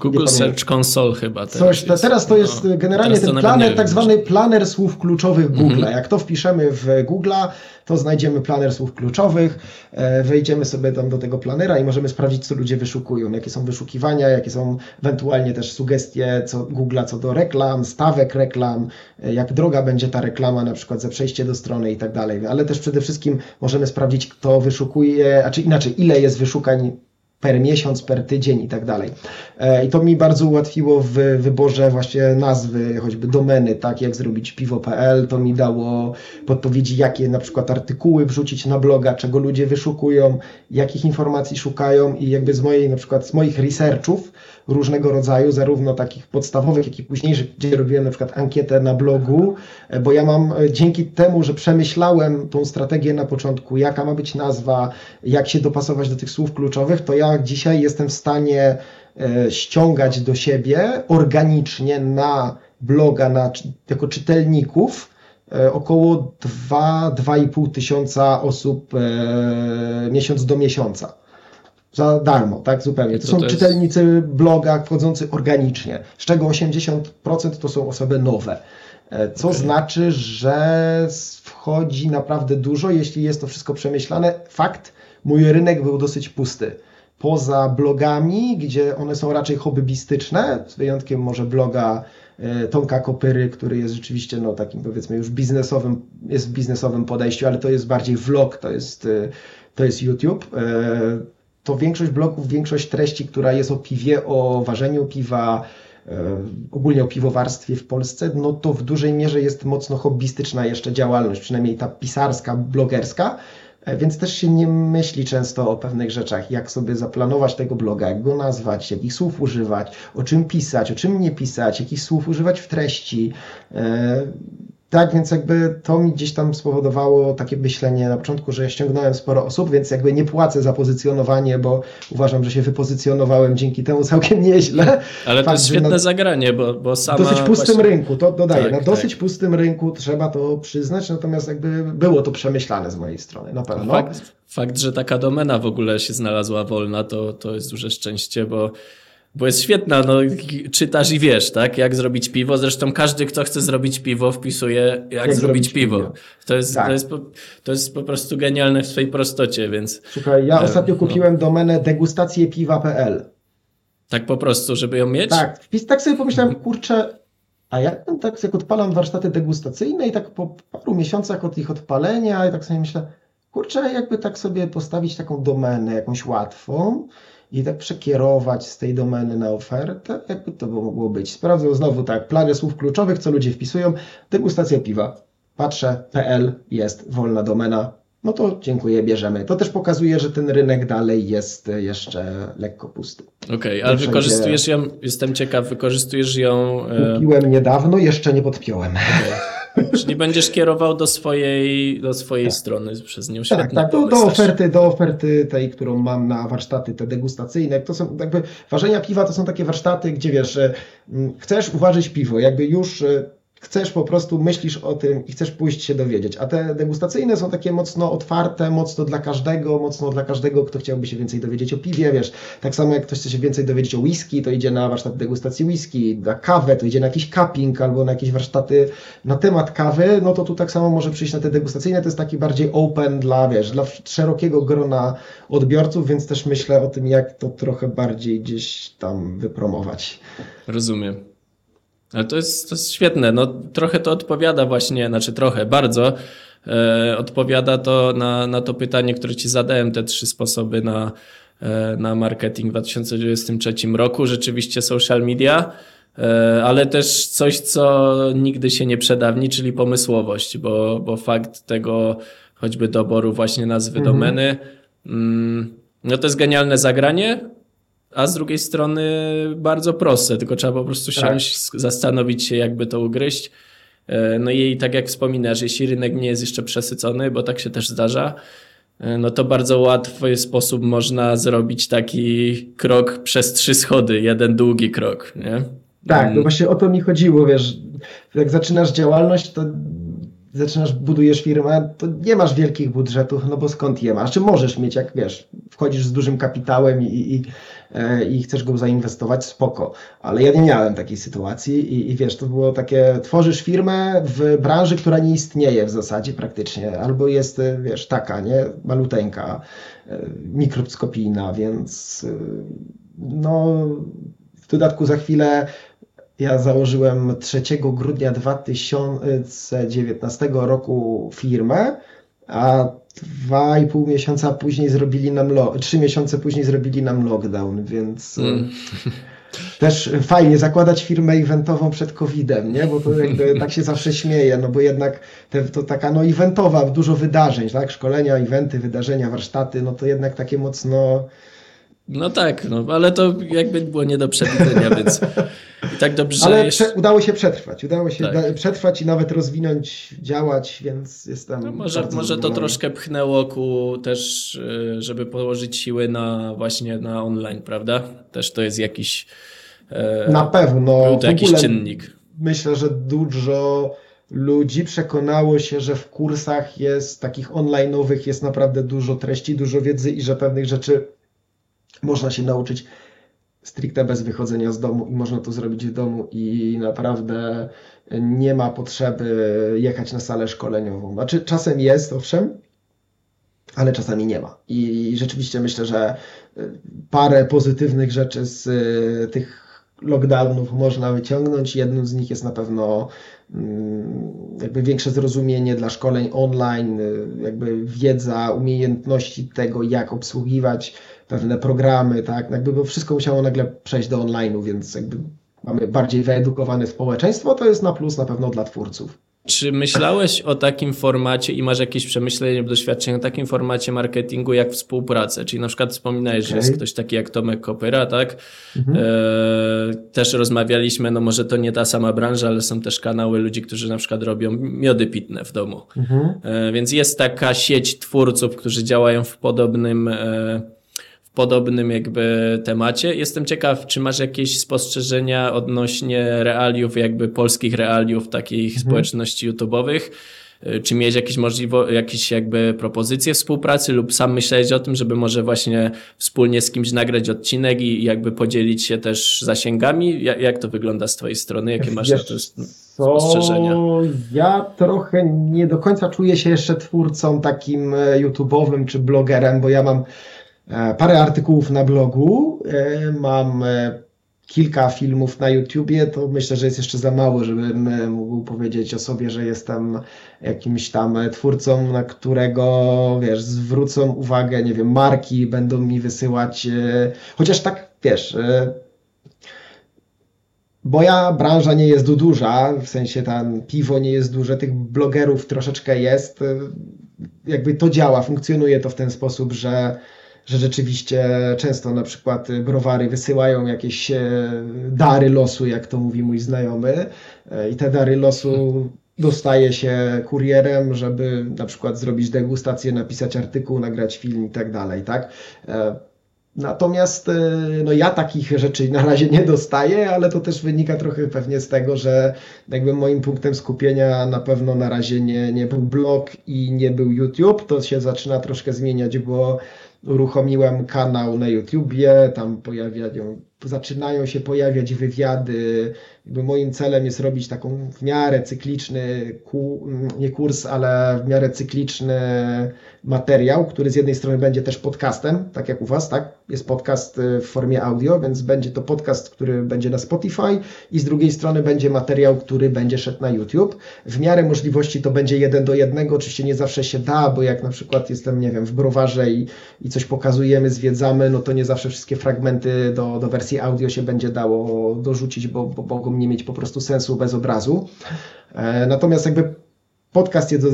Google. Search Console chyba teraz
Coś, to, teraz to jest
No,
generalnie ten planer, tak zwany planer słów kluczowych Google.
Mhm.
Jak to wpiszemy w Google'a, to znajdziemy planer słów kluczowych, e, wejdziemy sobie tam do tego planera i możemy sprawdzić, co ludzie wyszukują, jakie są wyszukiwania, jakie są ewentualnie też sugestie co, Google'a co do reklam, stawek reklam, e, jak droga będzie ta reklama, na przykład za przejście do strony i tak dalej. Ale też przede wszystkim możemy sprawdzić, kto wyszukuje, a czy inaczej, ile jest wyszukań per miesiąc, per tydzień i tak dalej. E, I to mi bardzo ułatwiło w wyborze właśnie nazwy, choćby domeny, tak jak zrobić piwo.pl, to mi dało podpowiedzi, jakie na przykład artykuły wrzucić na bloga, czego ludzie wyszukują, jakich informacji szukają i jakby z mojej, na przykład z moich researchów różnego rodzaju, zarówno takich podstawowych, jak i późniejszych, gdzie robiłem na przykład ankietę na blogu, e, bo ja mam e, dzięki temu, że przemyślałem tą strategię na początku, jaka ma być nazwa, jak się dopasować do tych słów kluczowych, to ja dzisiaj jestem w stanie e, ściągać do siebie organicznie na bloga, na, jako czytelników około 2-2,5 tysiąca osób miesiąc do miesiąca. Za darmo, tak zupełnie. To,
To
są
to jest-
czytelnicy bloga wchodzący organicznie, z czego 80% to są osoby nowe. E, Co
Okej.
znaczy, że wchodzi naprawdę dużo, jeśli jest to wszystko przemyślane. Fakt, mój rynek był dosyć pusty. Poza blogami, gdzie one są raczej hobbystyczne, z wyjątkiem może bloga e, Tomka Kopyry, który jest rzeczywiście no, takim powiedzmy już biznesowym, jest w biznesowym podejściu, ale to jest bardziej vlog, to jest, e, to jest YouTube. E, To większość blogów, większość treści, która jest o piwie, o ważeniu piwa, e, ogólnie o piwowarstwie w Polsce, no to w dużej mierze jest mocno hobbystyczna jeszcze działalność, przynajmniej ta pisarska, blogerska. E, Więc też się nie myśli często o pewnych rzeczach, jak sobie zaplanować tego bloga, jak go nazwać, jakich słów używać, o czym pisać, o czym nie pisać, jakich słów używać w treści. Tak, więc jakby to mi gdzieś tam spowodowało takie myślenie na początku, że ja ściągnąłem sporo osób, więc jakby nie płacę za pozycjonowanie, bo uważam, że się wypozycjonowałem dzięki temu całkiem nieźle.
Ale to
Fakt,
jest
że
świetne zagranie, bo, bo sama
dosyć pustym
właśnie-
rynku, to dodaję,
Tak,
na
tak.
dosyć pustym rynku trzeba to przyznać, natomiast jakby było to przemyślane z mojej strony, na pewno.
Fakt, fakt, że taka domena w ogóle się znalazła wolna, to, to jest duże szczęście, bo Bo jest świetna, no czytasz i wiesz, tak? Jak zrobić piwo. Zresztą każdy, kto chce zrobić piwo, wpisuje jak,
Jak
zrobić piwo.
piwo.
To, jest,
Tak.
to, jest po, to jest po prostu genialne w swojej prostocie, więc
Słuchaj, ja
E,
ostatnio
no.
kupiłem domenę degustacjepiwa.pl.
tak po prostu, żeby ją mieć.
Tak, wpis, tak sobie pomyślałem, kurczę, a jak tam tak jak odpalam warsztaty degustacyjne i tak po paru miesiącach od ich odpalenia i tak sobie myślę, kurczę, jakby tak sobie postawić taką domenę jakąś łatwą i tak przekierować z tej domeny na ofertę, jakby to mogło być. Sprawdzę znowu tak, plagę słów kluczowych, co ludzie wpisują, degustacja piwa. Patrzę, PL jest wolna domena, no to dziękuję, bierzemy. To też pokazuje, że ten rynek dalej jest e, jeszcze lekko pusty.
Okej, ale
wszędzie-
wykorzystujesz ją, jestem ciekaw, wykorzystujesz ją, e,
Kupiłem niedawno, jeszcze nie podpiąłem.
Czyli będziesz kierował do swojej, do swojej strony przez nią.
Tak, tak, do, do oferty, do oferty tej, którą mam na warsztaty te degustacyjne. To są jakby ważenia piwa to są takie warsztaty, gdzie wiesz, e, chcesz uważać piwo, jakby już e, chcesz po prostu myślisz o tym i chcesz pójść się dowiedzieć. A te degustacyjne są takie mocno otwarte, mocno dla każdego, mocno dla każdego, kto chciałby się więcej dowiedzieć o piwie, wiesz. Tak samo jak ktoś chce się więcej dowiedzieć o whisky, to idzie na warsztat degustacji whisky, na kawę, to idzie na jakiś cupping albo na jakieś warsztaty na temat kawy, no to tu tak samo może przyjść na te degustacyjne, to jest taki bardziej open dla, wiesz, dla szerokiego grona odbiorców, więc też myślę o tym, jak to trochę bardziej gdzieś tam wypromować.
Rozumiem. Ale to jest, to jest świetne. No, trochę to odpowiada właśnie, znaczy trochę, bardzo e, odpowiada to na, na to pytanie, które ci zadałem, te trzy sposoby na, e, na marketing w 2023 roku. Rzeczywiście social media, e, ale też coś, co nigdy się nie przedawni, czyli pomysłowość, bo, bo fakt tego choćby doboru właśnie nazwy
Mhm.
domeny, mm, no to jest genialne zagranie, a z drugiej strony bardzo proste, tylko trzeba po prostu
Tak.
siąść, sk- zastanowić się, jakby to ugryźć. E, No i tak jak wspominasz, jeśli rynek nie jest jeszcze przesycony, bo tak się też zdarza, e, no to bardzo łatwy sposób można zrobić taki krok przez trzy schody, jeden długi krok, nie?
Tak,
Mm,
no właśnie o to mi chodziło, wiesz, jak zaczynasz działalność, to zaczynasz, budujesz firmę, to nie masz wielkich budżetów, no bo skąd je masz? Czy możesz mieć, jak wiesz, wchodzisz z dużym kapitałem i, i, e, i chcesz go zainwestować, spoko. Ale ja nie miałem takiej sytuacji i, i wiesz, to było takie, tworzysz firmę w branży, która nie istnieje w zasadzie praktycznie, albo jest, e, wiesz, taka, nie, maluteńka, e, mikroskopijna, więc no, w dodatku za chwilę ja założyłem 3 grudnia 2019 roku firmę, a dwa i pół miesiąca później zrobili nam, trzy miesiące później zrobili nam lockdown, więc e,
Mm.
też fajnie zakładać firmę eventową przed COVID-em, nie? Bo to jakby [LAUGHS] tak się zawsze śmieje, no bo jednak te, to taka no eventowa, dużo wydarzeń, tak? Szkolenia, eventy, wydarzenia, warsztaty, no to jednak takie mocno
No tak, no, ale to jakby było nie do przewidzenia, [LAUGHS] więc i tak dobrze,
Ale
jeszcze...
prze, udało się przetrwać, udało się
Tak.
przetrwać i nawet rozwinąć, działać, więc jestem.
No może, może to troszkę pchnęło ku też, y, żeby położyć siły na właśnie na online, prawda? Też to jest jakiś, e,
Na pewno.
był to jakiś czynnik.
Myślę, że dużo ludzi przekonało się, że w kursach jest takich online'owych jest naprawdę dużo treści, dużo wiedzy i że pewnych rzeczy można się nauczyć stricte bez wychodzenia z domu i można to zrobić w domu i naprawdę nie ma potrzeby jechać na salę szkoleniową. Znaczy czasem jest, owszem, ale czasami nie ma. I rzeczywiście myślę, że y, parę pozytywnych rzeczy z y, tych lockdownów można wyciągnąć. Jednym z nich jest na pewno mm, jakby większe zrozumienie dla szkoleń online, y, jakby wiedza, umiejętności tego, jak obsługiwać pewne programy, tak, jakby bo wszystko musiało nagle przejść do online'u, więc jakby mamy bardziej wyedukowane społeczeństwo, to jest na plus na pewno dla twórców.
Czy myślałeś o takim formacie i masz jakieś przemyślenie lub doświadczenie o takim formacie marketingu jak współpracę? Czyli na przykład wspominałeś, że
Okej.
jest ktoś taki jak Tomek Kopyra, tak?
Mhm.
E, też rozmawialiśmy, no może to nie ta sama branża, ale są też kanały ludzi, którzy na przykład robią miody pitne w domu.
Mhm.
E, Więc jest taka sieć twórców, którzy działają w podobnym, e, w podobnym jakby temacie. Jestem ciekaw, czy masz jakieś spostrzeżenia odnośnie realiów, jakby polskich realiów takich społeczności YouTube'owych. y, czy miałeś jakieś możliwo, jakieś jakby propozycje współpracy lub sam myślałeś o tym, żeby może właśnie wspólnie z kimś nagrać odcinek i jakby podzielić się też zasięgami? Jak, jak to wygląda z twojej strony? Jakie masz na to
Wiesz
sp- spostrzeżenia?
ja trochę nie do końca czuję się jeszcze twórcą takim e, YouTube'owym czy blogerem, bo ja mam parę artykułów na blogu, e, mam e, kilka filmów na YouTubie, to myślę, że jest jeszcze za mało, żebym e, mógł powiedzieć o sobie, że jestem jakimś tam e, twórcą, na którego, wiesz, zwrócą uwagę, nie wiem, marki będą mi wysyłać, e, chociaż tak, wiesz, e, Moja branża nie jest duża, w sensie tam piwo nie jest duże, tych blogerów troszeczkę jest. Jakby to działa, funkcjonuje to w ten sposób, że, że rzeczywiście często na przykład browary wysyłają jakieś e, dary losu, jak to mówi mój znajomy, e, i te dary losu dostaje się kurierem, żeby na przykład zrobić degustację, napisać artykuł, nagrać film i tak dalej, tak? E, Natomiast no ja takich rzeczy na razie nie dostaję, ale to też wynika trochę pewnie z tego, że jakby moim punktem skupienia na pewno na razie nie, nie był blog i nie był YouTube. To się zaczyna troszkę zmieniać, bo uruchomiłem kanał na YouTubie, tam pojawiają, zaczynają się pojawiać wywiady. Jakby moim celem jest robić taką w miarę cykliczny, ku, nie kurs, ale w miarę cykliczny materiał, który z jednej strony będzie też podcastem, tak jak u Was, tak? Jest podcast y, w formie audio, więc będzie to podcast, który będzie na Spotify i z drugiej strony będzie materiał, który będzie szedł na YouTube. W miarę możliwości to będzie jeden do jednego, oczywiście nie zawsze się da, bo jak na przykład jestem, nie wiem, w browarze i, i coś pokazujemy, zwiedzamy, no to nie zawsze wszystkie fragmenty do, do wersji audio się będzie dało dorzucić, bo, bo mogą nie mieć po prostu sensu bez obrazu. E, Natomiast jakby Podcast jest,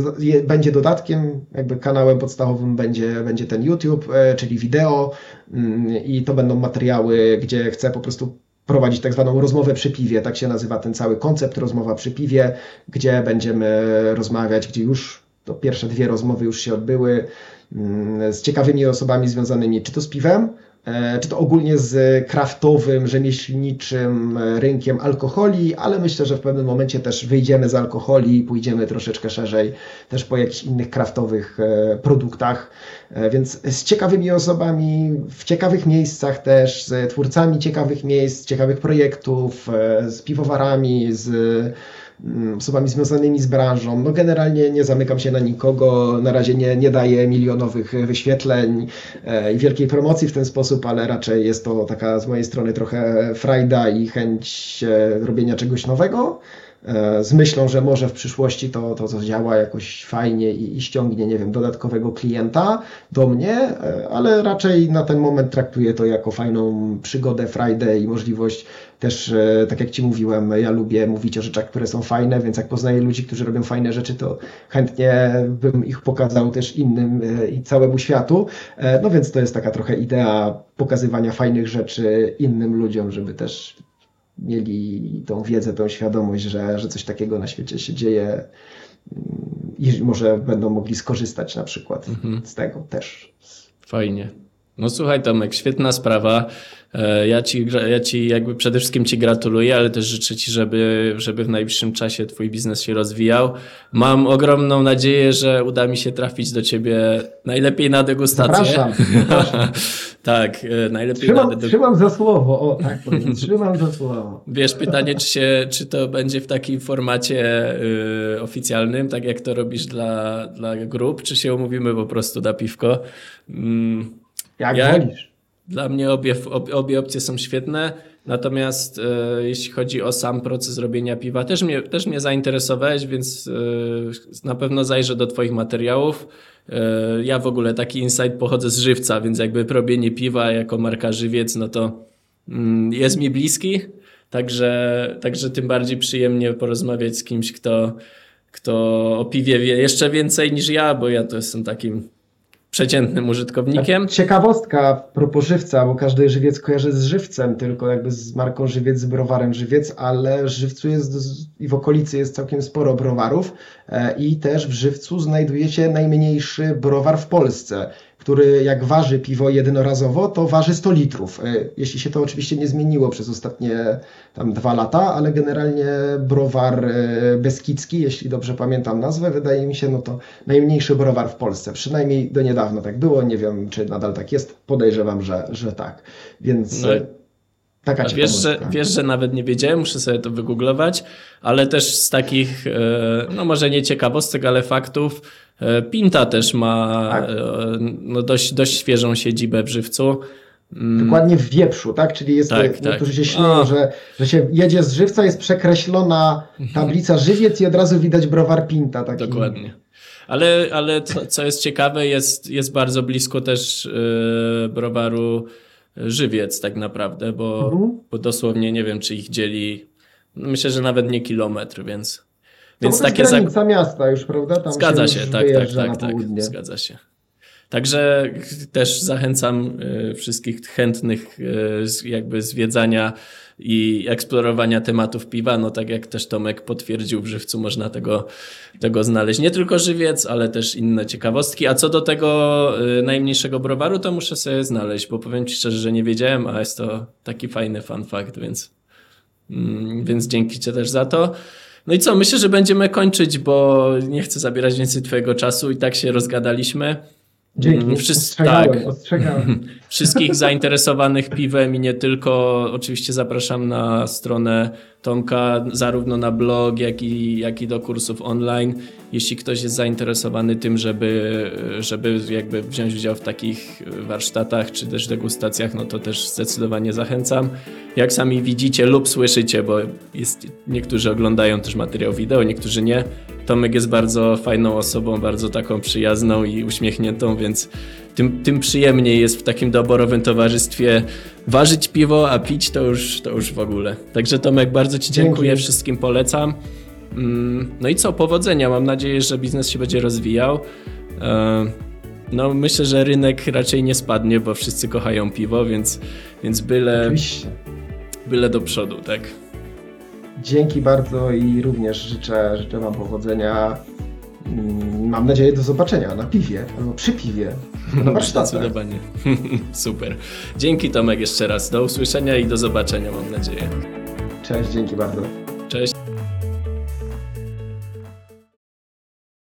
będzie dodatkiem, jakby kanałem podstawowym będzie, będzie ten YouTube, e, czyli wideo mm, i to będą materiały, gdzie chcę po prostu prowadzić tak zwaną rozmowę przy piwie, tak się nazywa ten cały koncept rozmowa przy piwie, gdzie będziemy rozmawiać, gdzie już to pierwsze dwie rozmowy już się odbyły mm, z ciekawymi osobami związanymi czy to z piwem, czy to ogólnie z kraftowym, rzemieślniczym e, rynkiem alkoholi, ale myślę, że w pewnym momencie też wyjdziemy z alkoholi i pójdziemy troszeczkę szerzej też po jakichś innych kraftowych e, produktach. E, Więc z ciekawymi osobami, w ciekawych miejscach też, z twórcami ciekawych miejsc, ciekawych projektów, e, z piwowarami, z osobami związanymi z branżą. No generalnie nie zamykam się na nikogo, na razie nie, nie daję milionowych wyświetleń e, i wielkiej promocji w ten sposób, ale raczej jest to taka z mojej strony trochę frajda i chęć e, robienia czegoś nowego. E, Z myślą, że może w przyszłości to, to zadziała jakoś fajnie i, i ściągnie, nie wiem, dodatkowego klienta do mnie, e, ale raczej na ten moment traktuję to jako fajną przygodę, frajdę i możliwość też, e, tak jak Ci mówiłem, ja lubię mówić o rzeczach, które są fajne, więc jak poznaję ludzi, którzy robią fajne rzeczy, to chętnie bym ich pokazał też innym i całemu światu. No więc to jest taka trochę idea pokazywania fajnych rzeczy innym ludziom, żeby też mieli tą wiedzę, tą świadomość, że, że coś takiego na świecie się dzieje mm, i może będą mogli skorzystać na przykład z tego też.
Fajnie. No słuchaj Tomek, świetna sprawa. E, Ja ci, ja ci jakby przede wszystkim ci gratuluję, ale też życzę ci, żeby, żeby w najbliższym czasie twój biznes się rozwijał. Mam ogromną nadzieję, że uda mi się trafić do ciebie najlepiej na degustację.
Zapraszam. [LAUGHS]
tak, e, najlepiej
Trzymam,
na degustację.
trzymam za słowo, o tak powiem, trzymam za słowo.
Wiesz, pytanie, czy, się, czy to będzie w takim formacie y, oficjalnym, tak jak to robisz dla, dla grup, czy się umówimy po prostu na piwko. Mm,
Jak
Ja-
wolisz.
Dla mnie obie, ob, obie opcje są świetne, natomiast e, jeśli chodzi o sam proces robienia piwa, też mnie, też mnie zainteresowałeś, więc e, na pewno zajrzę do Twoich materiałów. E, ja w ogóle taki insight pochodzę z żywca, więc jakby robienie piwa jako marka żywiec, no to mm, jest mi bliski, także, także tym bardziej przyjemnie porozmawiać z kimś, kto, kto o piwie wie jeszcze więcej niż ja, bo ja to jestem takim przeciętnym użytkownikiem.
Ciekawostka a propos żywca, bo każdy żywiec kojarzy z żywcem, tylko jakby z marką żywiec, z browarem żywiec, ale żywcu jest i w okolicy jest całkiem sporo browarów e, i też w żywcu znajduje się najmniejszy browar w Polsce, który jak waży piwo jednorazowo, to waży 100 litrów. E, Jeśli się to oczywiście nie zmieniło przez ostatnie tam dwa lata, ale generalnie browar e, Beskidzki, jeśli dobrze pamiętam nazwę, wydaje mi się, no to najmniejszy browar w Polsce. Przynajmniej do niedawna tak było. Nie wiem, czy nadal tak jest. Podejrzewam, że, że tak. Więc
No
taka
wiesz, że, wiesz, że nawet nie wiedziałem, muszę sobie to wygooglować, ale też z takich, e, no może nie ciekawostek, ale faktów, e, Pinta też ma
Tak.
e, no dość, dość świeżą siedzibę w Żywcu. Mm,
Dokładnie w wieprzu, tak? Czyli jest,
Tak,
niektórzy
tak.
się śmieją,
A.
że, że się jedzie z żywca, jest przekreślona tablica żywiec i od razu widać browar Pinta. Taki.
Dokładnie. Ale, ale co, co jest ciekawe, jest, jest bardzo blisko też e, browaru Żywiec tak naprawdę, bo,
Mhm.
bo dosłownie nie wiem, czy ich dzieli, no myślę, że nawet nie kilometr, więc,
To
więc takie...
granica miasta już, prawda? Tam
Zgadza
już
się, tak, tak, tak, tak, zgadza się. Także też zachęcam y, wszystkich chętnych z- jakby zwiedzania i eksplorowania tematów piwa. No tak jak też Tomek potwierdził, w Żywcu można tego, tego znaleźć. Nie tylko żywiec, ale też inne ciekawostki. A co do tego y, najmniejszego browaru, to muszę sobie znaleźć, bo powiem Ci szczerze, że nie wiedziałem, a jest to taki fajny fun fact, więc, mm, więc dzięki Ci też za to. No i co, myślę, że będziemy kończyć, bo nie chcę zabierać więcej Twojego czasu i tak się rozgadaliśmy.
Dzięki,
Mm, wszyscy- tak.
ostrzegałem. [LAUGHS]
Wszystkich zainteresowanych piwem i nie tylko, oczywiście zapraszam na stronę Tomka, zarówno na blog, jak i, jak i do kursów online. Jeśli ktoś jest zainteresowany tym, żeby, żeby jakby wziąć udział w takich warsztatach czy też degustacjach, no to też zdecydowanie zachęcam. Jak sami widzicie lub słyszycie, bo jest, niektórzy oglądają też materiał wideo, niektórzy nie. Tomek jest bardzo fajną osobą, bardzo taką przyjazną i uśmiechniętą, więc tym, tym przyjemniej jest w takim doborowym towarzystwie ważyć piwo, a pić to już, to już w ogóle. Także Tomek, bardzo Ci dziękuję,
Dzięki.
wszystkim polecam. Mm, No i co, powodzenia. Mam nadzieję, że biznes się będzie rozwijał. E, No myślę, że rynek raczej nie spadnie, bo wszyscy kochają piwo, więc, więc byle,
Oczywiście.
byle do przodu, tak?
Dzięki bardzo i również życzę, życzę Wam powodzenia. Mam nadzieję do zobaczenia na piwie albo przy piwie. Na [LAUGHS] warsztatach.
Zdecydowanie. [LAUGHS] Super. Dzięki Tomek jeszcze raz. Do usłyszenia i do zobaczenia, mam nadzieję.
Cześć, dzięki bardzo.
Cześć.